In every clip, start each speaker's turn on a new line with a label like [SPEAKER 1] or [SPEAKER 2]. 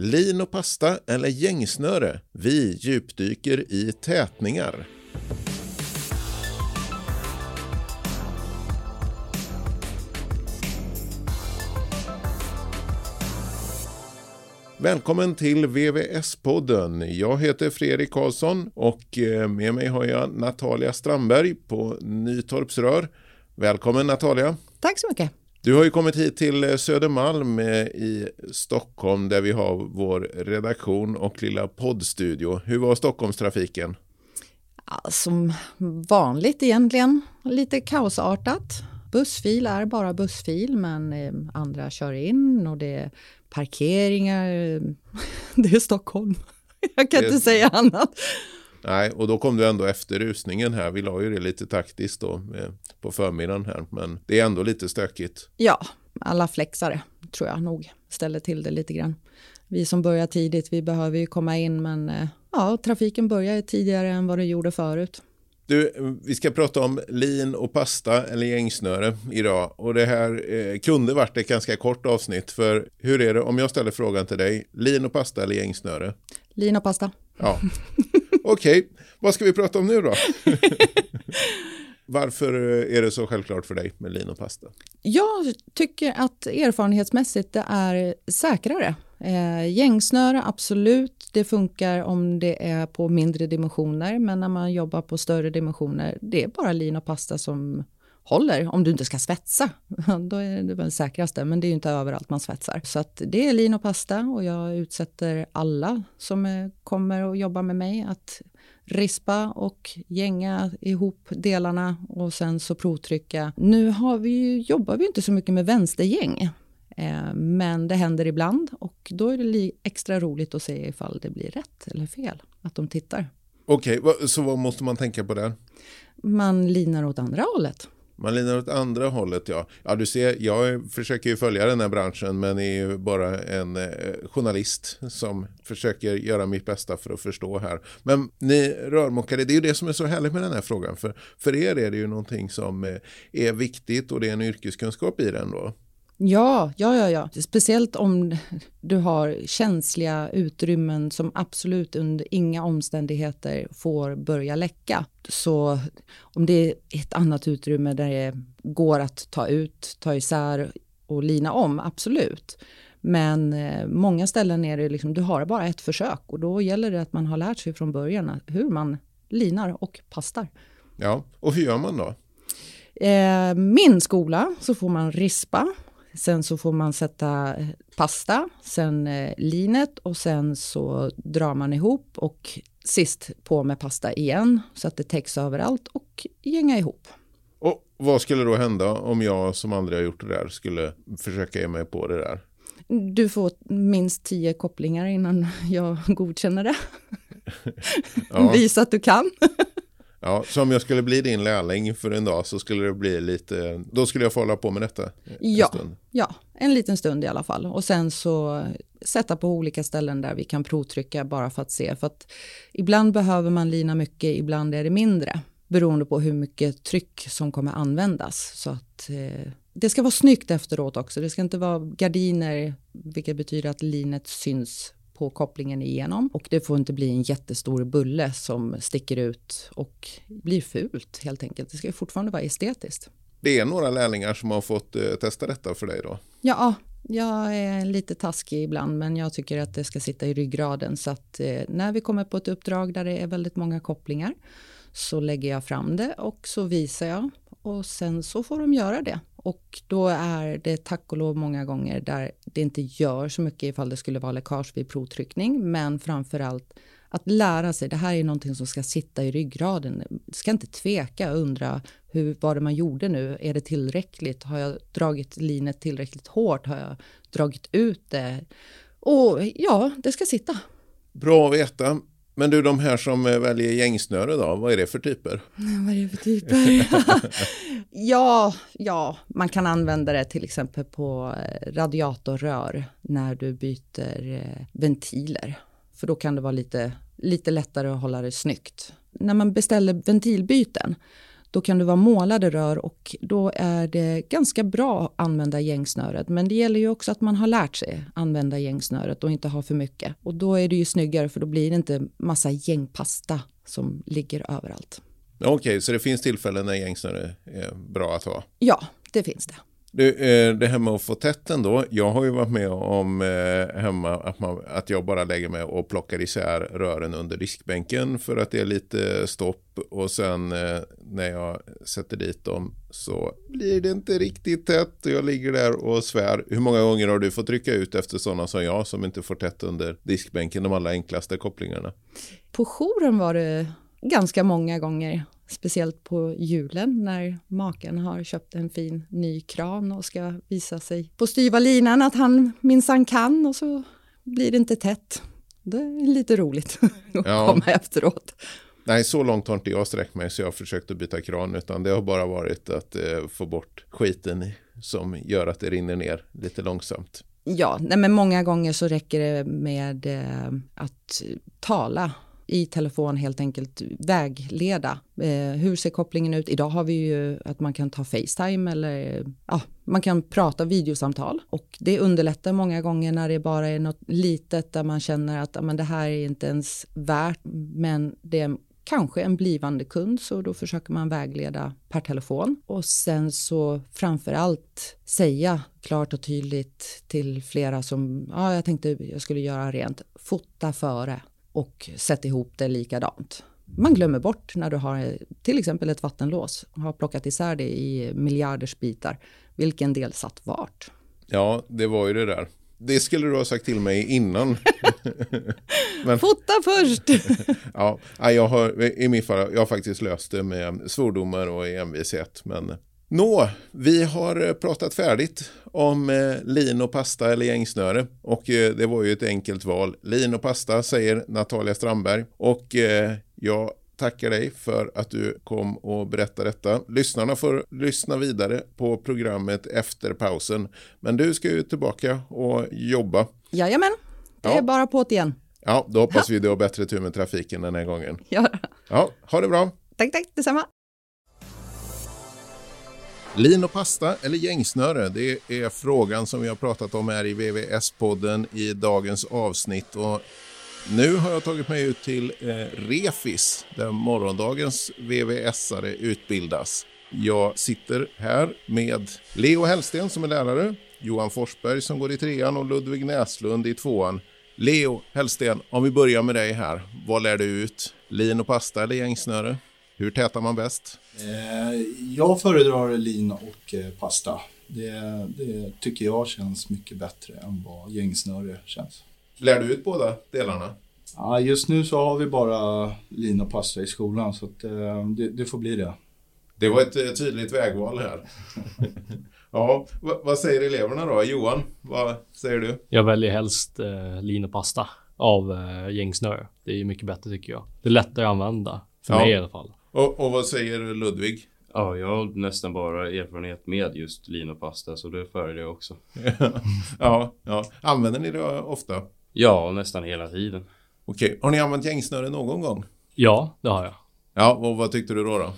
[SPEAKER 1] Lin och pasta eller gängsnöre? Vi djupdyker i tätningar. Välkommen till VVS-podden. Jag heter Fredrik Karlsson och eh, med mig har jag Natalia Strandberg på Nytorps Rör. Välkommen Natalia.
[SPEAKER 2] Tack så mycket.
[SPEAKER 1] Du har ju kommit hit till Södermalm eh, i Stockholm där vi har vår redaktion och lilla poddstudio. Hur var Stockholmstrafiken?
[SPEAKER 2] Ja, som vanligt egentligen, lite kaosartat. Bussfil är bara bussfil men eh, andra kör in och det är parkeringar. Det är Stockholm. Jag kan det... inte säga annat.
[SPEAKER 1] Nej, och då kom du ändå efter rusningen här. Vi la ju det lite taktiskt då eh, på förmiddagen här, men det är ändå lite stökigt.
[SPEAKER 2] Ja, alla flexare tror jag nog ställer till det lite grann. Vi som börjar tidigt, vi behöver ju komma in, men eh, ja, trafiken börjar tidigare än vad det gjorde förut.
[SPEAKER 1] Du, vi ska prata om lin och pasta eller gängsnöre idag. Och det här eh, kunde varit ett ganska kort avsnitt. För hur är det om jag ställer frågan till dig? Lin och pasta eller gängsnöre?
[SPEAKER 2] Lin och pasta.
[SPEAKER 1] Ja. Okej, okay. vad ska vi prata om nu då? Varför är det så självklart för dig med lin och pasta?
[SPEAKER 2] Jag tycker att erfarenhetsmässigt det är säkrare. Eh, gängsnöre, absolut, det funkar om det är på mindre dimensioner, men när man jobbar på större dimensioner, det är bara lin och pasta som håller, om du inte ska svetsa. Då är det väl säkraste, men det är ju inte överallt man svetsar. Så att det är lin och pasta och jag utsätter alla som kommer och jobbar med mig att rispa och gänga ihop delarna och sen så provtrycka. Nu har vi ju, jobbar vi inte så mycket med vänstergäng, eh, men det händer ibland och då är det extra roligt att se ifall det blir rätt eller fel, att de tittar.
[SPEAKER 1] Okej, okay, så vad måste man tänka på där?
[SPEAKER 2] Man linar åt andra hållet.
[SPEAKER 1] Man linar åt andra hållet, ja. Ja, du ser, jag försöker ju följa den här branschen men är ju bara en eh, journalist som försöker göra mitt bästa för att förstå här. Men ni rörmokare, det är ju det som är så härligt med den här frågan. För, för er är det ju någonting som eh, är viktigt och det är en yrkeskunskap i den då.
[SPEAKER 2] Ja, ja, ja, ja. Speciellt om du har känsliga utrymmen som absolut under inga omständigheter får börja läcka. Så om det är ett annat utrymme där det går att ta ut, ta isär och lina om, absolut. Men eh, många ställen är det liksom, du har bara ett försök och då gäller det att man har lärt sig från början hur man linar och pastar.
[SPEAKER 1] Ja, och hur gör man då?
[SPEAKER 2] Eh, min skola så får man rispa Sen så får man sätta eh, pasta, sen eh, linet och sen så drar man ihop och sist på med pasta igen så att det täcks överallt och gänga ihop.
[SPEAKER 1] Och vad skulle då hända om jag som aldrig har gjort det där skulle försöka ge mig på det där?
[SPEAKER 2] Du får minst tio kopplingar innan jag godkänner det. ja. Visa att du kan.
[SPEAKER 1] Ja, så om jag skulle bli din lärling för en dag så skulle det bli lite, då skulle jag få hålla på med detta en
[SPEAKER 2] ja, stund. Ja, en liten stund i alla fall. Och sen så sätta på olika ställen där vi kan provtrycka bara för att se. För att ibland behöver man lina mycket, ibland är det mindre. Beroende på hur mycket tryck som kommer användas. Så att eh, det ska vara snyggt efteråt också. Det ska inte vara gardiner, vilket betyder att linet syns på kopplingen igenom och det får inte bli en jättestor bulle som sticker ut och blir fult helt enkelt. Det ska fortfarande vara estetiskt.
[SPEAKER 1] Det är några lärlingar som har fått eh, testa detta för dig då?
[SPEAKER 2] Ja, jag är lite taskig ibland men jag tycker att det ska sitta i ryggraden så att eh, när vi kommer på ett uppdrag där det är väldigt många kopplingar så lägger jag fram det och så visar jag och sen så får de göra det. Och då är det tack och lov många gånger där det inte gör så mycket ifall det skulle vara läckage vid provtryckning, men framför allt att lära sig. Det här är någonting som ska sitta i ryggraden. Ska inte tveka och undra hur var det man gjorde nu? Är det tillräckligt? Har jag dragit linet tillräckligt hårt? Har jag dragit ut det? Och ja, det ska sitta.
[SPEAKER 1] Bra att veta. Men du, de här som eh, väljer gängsnöre då, vad är det för typer?
[SPEAKER 2] vad är det för typer? ja, ja, man kan använda det till exempel på eh, radiatorrör när du byter eh, ventiler. För då kan det vara lite, lite lättare att hålla det snyggt. När man beställer ventilbyten, då kan det vara målade rör och då är det ganska bra att använda gängsnöret. Men det gäller ju också att man har lärt sig använda gängsnöret och inte ha för mycket. Och då är det ju snyggare för då blir det inte massa gängpasta som ligger överallt.
[SPEAKER 1] Okej, okay, så det finns tillfällen när gängsnöre är bra att ha?
[SPEAKER 2] Ja, det finns det.
[SPEAKER 1] Du, eh, det här med att få tätt ändå. Jag har ju varit med om eh, hemma att, man, att jag bara lägger mig och plockar isär rören under diskbänken för att det är lite stopp. Och sen eh, när jag sätter dit dem så blir det inte riktigt tätt. Och jag ligger där och svär. Hur många gånger har du fått trycka ut efter sådana som jag som inte får tätt under diskbänken, de allra enklaste kopplingarna?
[SPEAKER 2] På jouren var det ganska många gånger. Speciellt på julen när maken har köpt en fin ny kran och ska visa sig på styva linan att han minsann kan och så blir det inte tätt. Det är lite roligt att ja. komma efteråt.
[SPEAKER 1] Nej, så långt har inte jag sträckt mig så jag har försökt att byta kran utan det har bara varit att eh, få bort skiten som gör att det rinner ner lite långsamt.
[SPEAKER 2] Ja, nej, men många gånger så räcker det med eh, att tala i telefon helt enkelt vägleda. Eh, hur ser kopplingen ut? Idag har vi ju att man kan ta Facetime eller ja, man kan prata videosamtal och det underlättar många gånger när det bara är något litet där man känner att men det här är inte ens värt men det är kanske en blivande kund så då försöker man vägleda per telefon och sen så framför allt säga klart och tydligt till flera som ja, jag tänkte jag skulle göra rent. Fota före och sätt ihop det likadant. Man glömmer bort när du har till exempel ett vattenlås och har plockat isär det i miljarders bitar. Vilken del satt vart?
[SPEAKER 1] Ja, det var ju det där. Det skulle du ha sagt till mig innan.
[SPEAKER 2] Men, Fota först!
[SPEAKER 1] ja, jag har, i min fall, jag har faktiskt löst det med svordomar och envishet. Men Nå, vi har eh, pratat färdigt om eh, lin och pasta eller gängsnöre och eh, det var ju ett enkelt val. Lin och pasta säger Natalia Strandberg och jag tackar dig för att du kom och berättade detta. Lyssnarna får lyssna vidare på programmet efter pausen. Men du ska ju tillbaka och jobba.
[SPEAKER 2] Jajamän, det ja. är bara på igen.
[SPEAKER 1] Ja, då hoppas vi du har bättre tur med trafiken den här gången.
[SPEAKER 2] Ja.
[SPEAKER 1] Ja, ha det bra.
[SPEAKER 2] Tack, tack, detsamma.
[SPEAKER 1] Lin och pasta eller gängsnöre? Det är frågan som vi har pratat om här i VVS-podden i dagens avsnitt. Och nu har jag tagit mig ut till eh, Refis där morgondagens VVS-are utbildas. Jag sitter här med Leo Hellsten som är lärare, Johan Forsberg som går i trean och Ludvig Näslund i tvåan. Leo Hellsten, om vi börjar med dig här. Vad lär du ut? Lin och pasta eller gängsnöre? Hur tätar man bäst?
[SPEAKER 3] Eh, jag föredrar lin och eh, pasta. Det, det, tycker jag känns mycket bättre än vad gängsnöre känns.
[SPEAKER 1] Lär du ut båda delarna?
[SPEAKER 3] Ja, just nu så har vi bara lin och pasta i skolan så att, eh, det, det, får bli det.
[SPEAKER 1] Det var ett tydligt vägval här. ja, vad säger eleverna då? Johan, vad säger du?
[SPEAKER 4] Jag väljer helst eh, lin och pasta av eh, gängsnöre. Det är mycket bättre tycker jag. Det är lättare att använda, för ja. mig i alla fall.
[SPEAKER 1] Och, och vad säger Ludvig?
[SPEAKER 5] Ja, jag har nästan bara erfarenhet med just lin och pasta så det föredrar jag också.
[SPEAKER 1] ja, ja. Använder ni det ofta?
[SPEAKER 5] Ja, nästan hela tiden.
[SPEAKER 1] Okej, har ni använt gängsnöre någon gång?
[SPEAKER 4] Ja, det har jag.
[SPEAKER 1] Ja, och vad tyckte du då? då?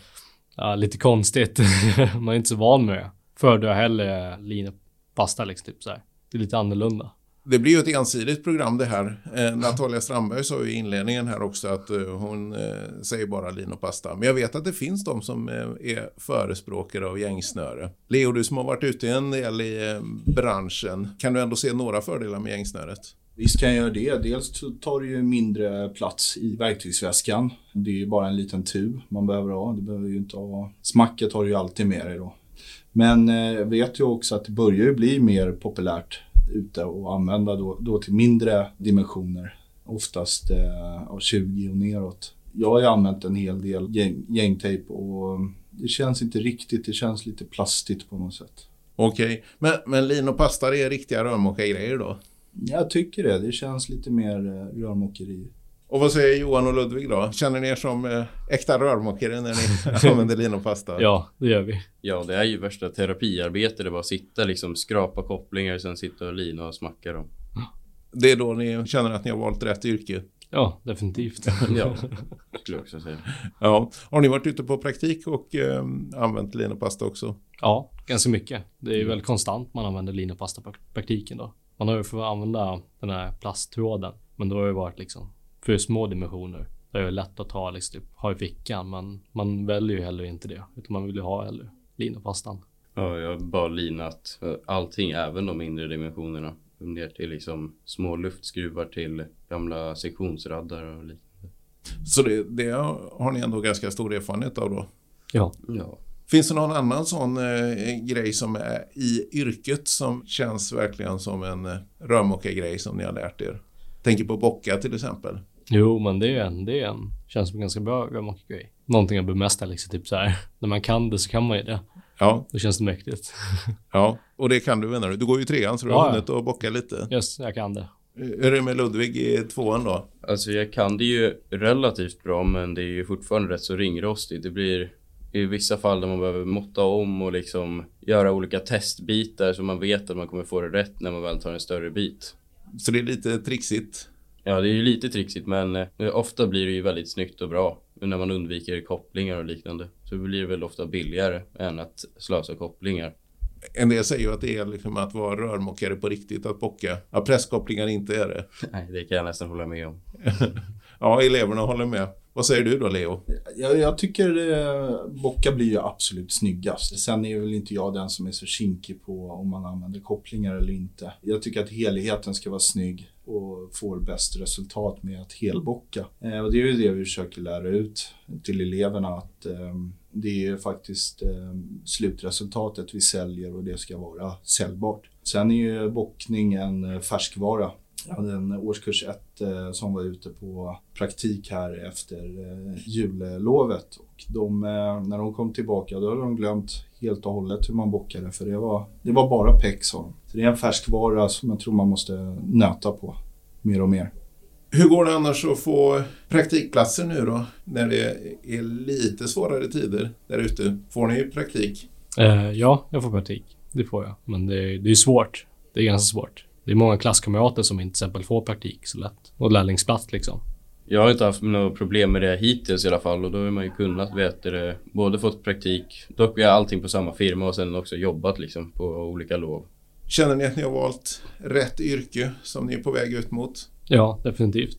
[SPEAKER 4] Ja, lite konstigt. Man är inte så van med det. Föredrar hellre lin och pasta liksom, typ så här. Det är lite annorlunda.
[SPEAKER 1] Det blir ju ett ensidigt program det här. Eh, Natalia Strandberg sa ju i inledningen här också att eh, hon eh, säger bara lin och pasta. Men jag vet att det finns de som eh, är förespråkare av gängsnöre. Leo, du som har varit ute en del i eh, branschen, kan du ändå se några fördelar med gängsnöret?
[SPEAKER 3] Visst kan jag göra det. Dels tar det ju mindre plats i verktygsväskan. Det är ju bara en liten tub man behöver ha. Det behöver ju inte ha... Smacket har du ju alltid med dig då. Men jag eh, vet ju också att det börjar ju bli mer populärt ute och använda då, då till mindre dimensioner. Oftast eh, av 20 och neråt. Jag har ju använt en hel del gäng, gängtejp och det känns inte riktigt, det känns lite plastigt på något sätt.
[SPEAKER 1] Okej, okay. men, men pasta är riktiga rörmokargrejer då?
[SPEAKER 3] Jag tycker det, det känns lite mer eh, rörmokeri.
[SPEAKER 1] Och vad säger Johan och Ludvig då? Känner ni er som eh, äkta rörmokare när ni använder linopasta?
[SPEAKER 4] Ja, det gör vi.
[SPEAKER 5] Ja, det är ju värsta terapiarbete. Det bara sitta liksom, skrapa kopplingar, sen sitta och lina och smacka dem.
[SPEAKER 1] Det är då ni känner att ni har valt rätt yrke?
[SPEAKER 4] Ja, definitivt.
[SPEAKER 5] Ja, skulle jag också säga.
[SPEAKER 1] Ja. Har ni varit ute på praktik och eh, använt linopasta också?
[SPEAKER 4] Ja, ganska mycket. Det är ju väldigt konstant man använder linopasta på praktiken då. Man har ju fått använda den här plasttråden, men då har det varit liksom för små dimensioner. Det är lätt att ta liksom, typ, ha i fickan, men man väljer ju heller inte det, utan man vill ju ha heller linopastan.
[SPEAKER 5] Ja, jag har bara linat allting, även de mindre dimensionerna. Ner till liksom små luftskruvar till gamla sektionsraddar och liknande.
[SPEAKER 1] Så det, det har ni ändå ganska stor erfarenhet av då?
[SPEAKER 4] Ja.
[SPEAKER 5] Ja.
[SPEAKER 1] Finns det någon annan sån eh, grej som är i yrket som känns verkligen som en eh, rörmokargrej som ni har lärt er? Tänker på bocka till exempel.
[SPEAKER 4] Jo, men det är en, det är en, känns som en ganska bra rörmokargrej. Någonting att bemästra liksom, typ så här. När man kan det så kan man ju det.
[SPEAKER 1] Ja,
[SPEAKER 4] Då känns det mäktigt.
[SPEAKER 1] ja. och det kan du menar du. Du går ju i trean så du
[SPEAKER 4] Ja,
[SPEAKER 1] har
[SPEAKER 4] ja.
[SPEAKER 1] hunnit att bocka lite.
[SPEAKER 4] Yes, jag kan det.
[SPEAKER 1] Hur är det med Ludvig i tvåan då?
[SPEAKER 5] Alltså jag kan det ju relativt bra men det är ju fortfarande rätt så ringrostigt. Det blir i vissa fall där man behöver måtta om och liksom göra olika testbitar så man vet att man kommer få det rätt när man väl tar en större bit.
[SPEAKER 1] Så det är lite trixigt.
[SPEAKER 5] Ja, det är ju lite trixigt men eh, ofta blir det ju väldigt snyggt och bra när man undviker kopplingar och liknande. Så blir det väl ofta billigare än att slösa kopplingar.
[SPEAKER 1] En del säger ju att det är liksom att vara rörmokare på riktigt, att bocka. Ja, presskopplingar inte är det.
[SPEAKER 5] Nej, det kan jag nästan hålla med om.
[SPEAKER 1] Ja, eleverna håller med. Vad säger du då Leo?
[SPEAKER 3] Jag, jag tycker eh, Bocka blir ju absolut snyggast. Sen är väl inte jag den som är så kinkig på om man använder kopplingar eller inte. Jag tycker att helheten ska vara snygg och får bäst resultat med att helbocka. Eh, och det är ju det vi försöker lära ut till eleverna att eh, det är faktiskt eh, slutresultatet vi säljer och det ska vara säljbart. Sen är ju bockning en eh, färskvara. Jag hade en årskurs 1 eh, som var ute på praktik här efter eh, jullovet. Och de, eh, när de kom tillbaka då hade de glömt helt och hållet hur man bockade för det var, det var bara peck de. Så det är en färskvara som jag tror man måste nöta på mer och mer.
[SPEAKER 1] Hur går det annars att få praktikplatser nu då? När det är lite svårare tider där ute. Får ni praktik?
[SPEAKER 4] Eh, ja, jag får praktik. Det får jag. Men det, är- det är svårt. Det är ganska svårt. Det är många klasskamrater som inte till exempel får praktik så lätt. Och lärlingsplats liksom.
[SPEAKER 5] Jag har inte haft några problem med det hittills i alla fall och då har man ju kunnat veta det, både fått praktik, dock är allting på samma firma och sen också jobbat liksom på olika lov.
[SPEAKER 1] Känner ni att ni har valt rätt yrke som ni är på väg ut mot?
[SPEAKER 4] Ja, definitivt.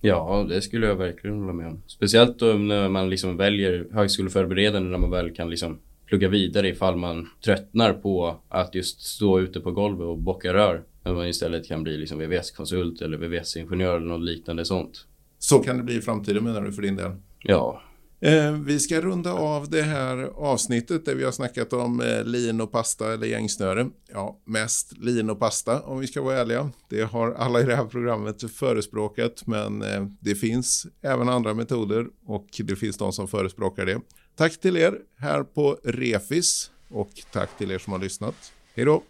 [SPEAKER 5] Ja, det skulle jag verkligen hålla med om. Speciellt då när man liksom väljer högskoleförberedande när man väl kan liksom plugga vidare ifall man tröttnar på att just stå ute på golvet och bocka rör. När man istället kan bli liksom VVS-konsult eller VVS-ingenjör eller något liknande sånt.
[SPEAKER 1] Så kan det bli i framtiden menar du för din del?
[SPEAKER 5] Ja,
[SPEAKER 1] Eh, vi ska runda av det här avsnittet där vi har snackat om eh, lin och pasta eller gängsnöre. Ja, mest lin och pasta om vi ska vara ärliga. Det har alla i det här programmet förespråkat men eh, det finns även andra metoder och det finns de som förespråkar det. Tack till er här på Refis och tack till er som har lyssnat. Hej då!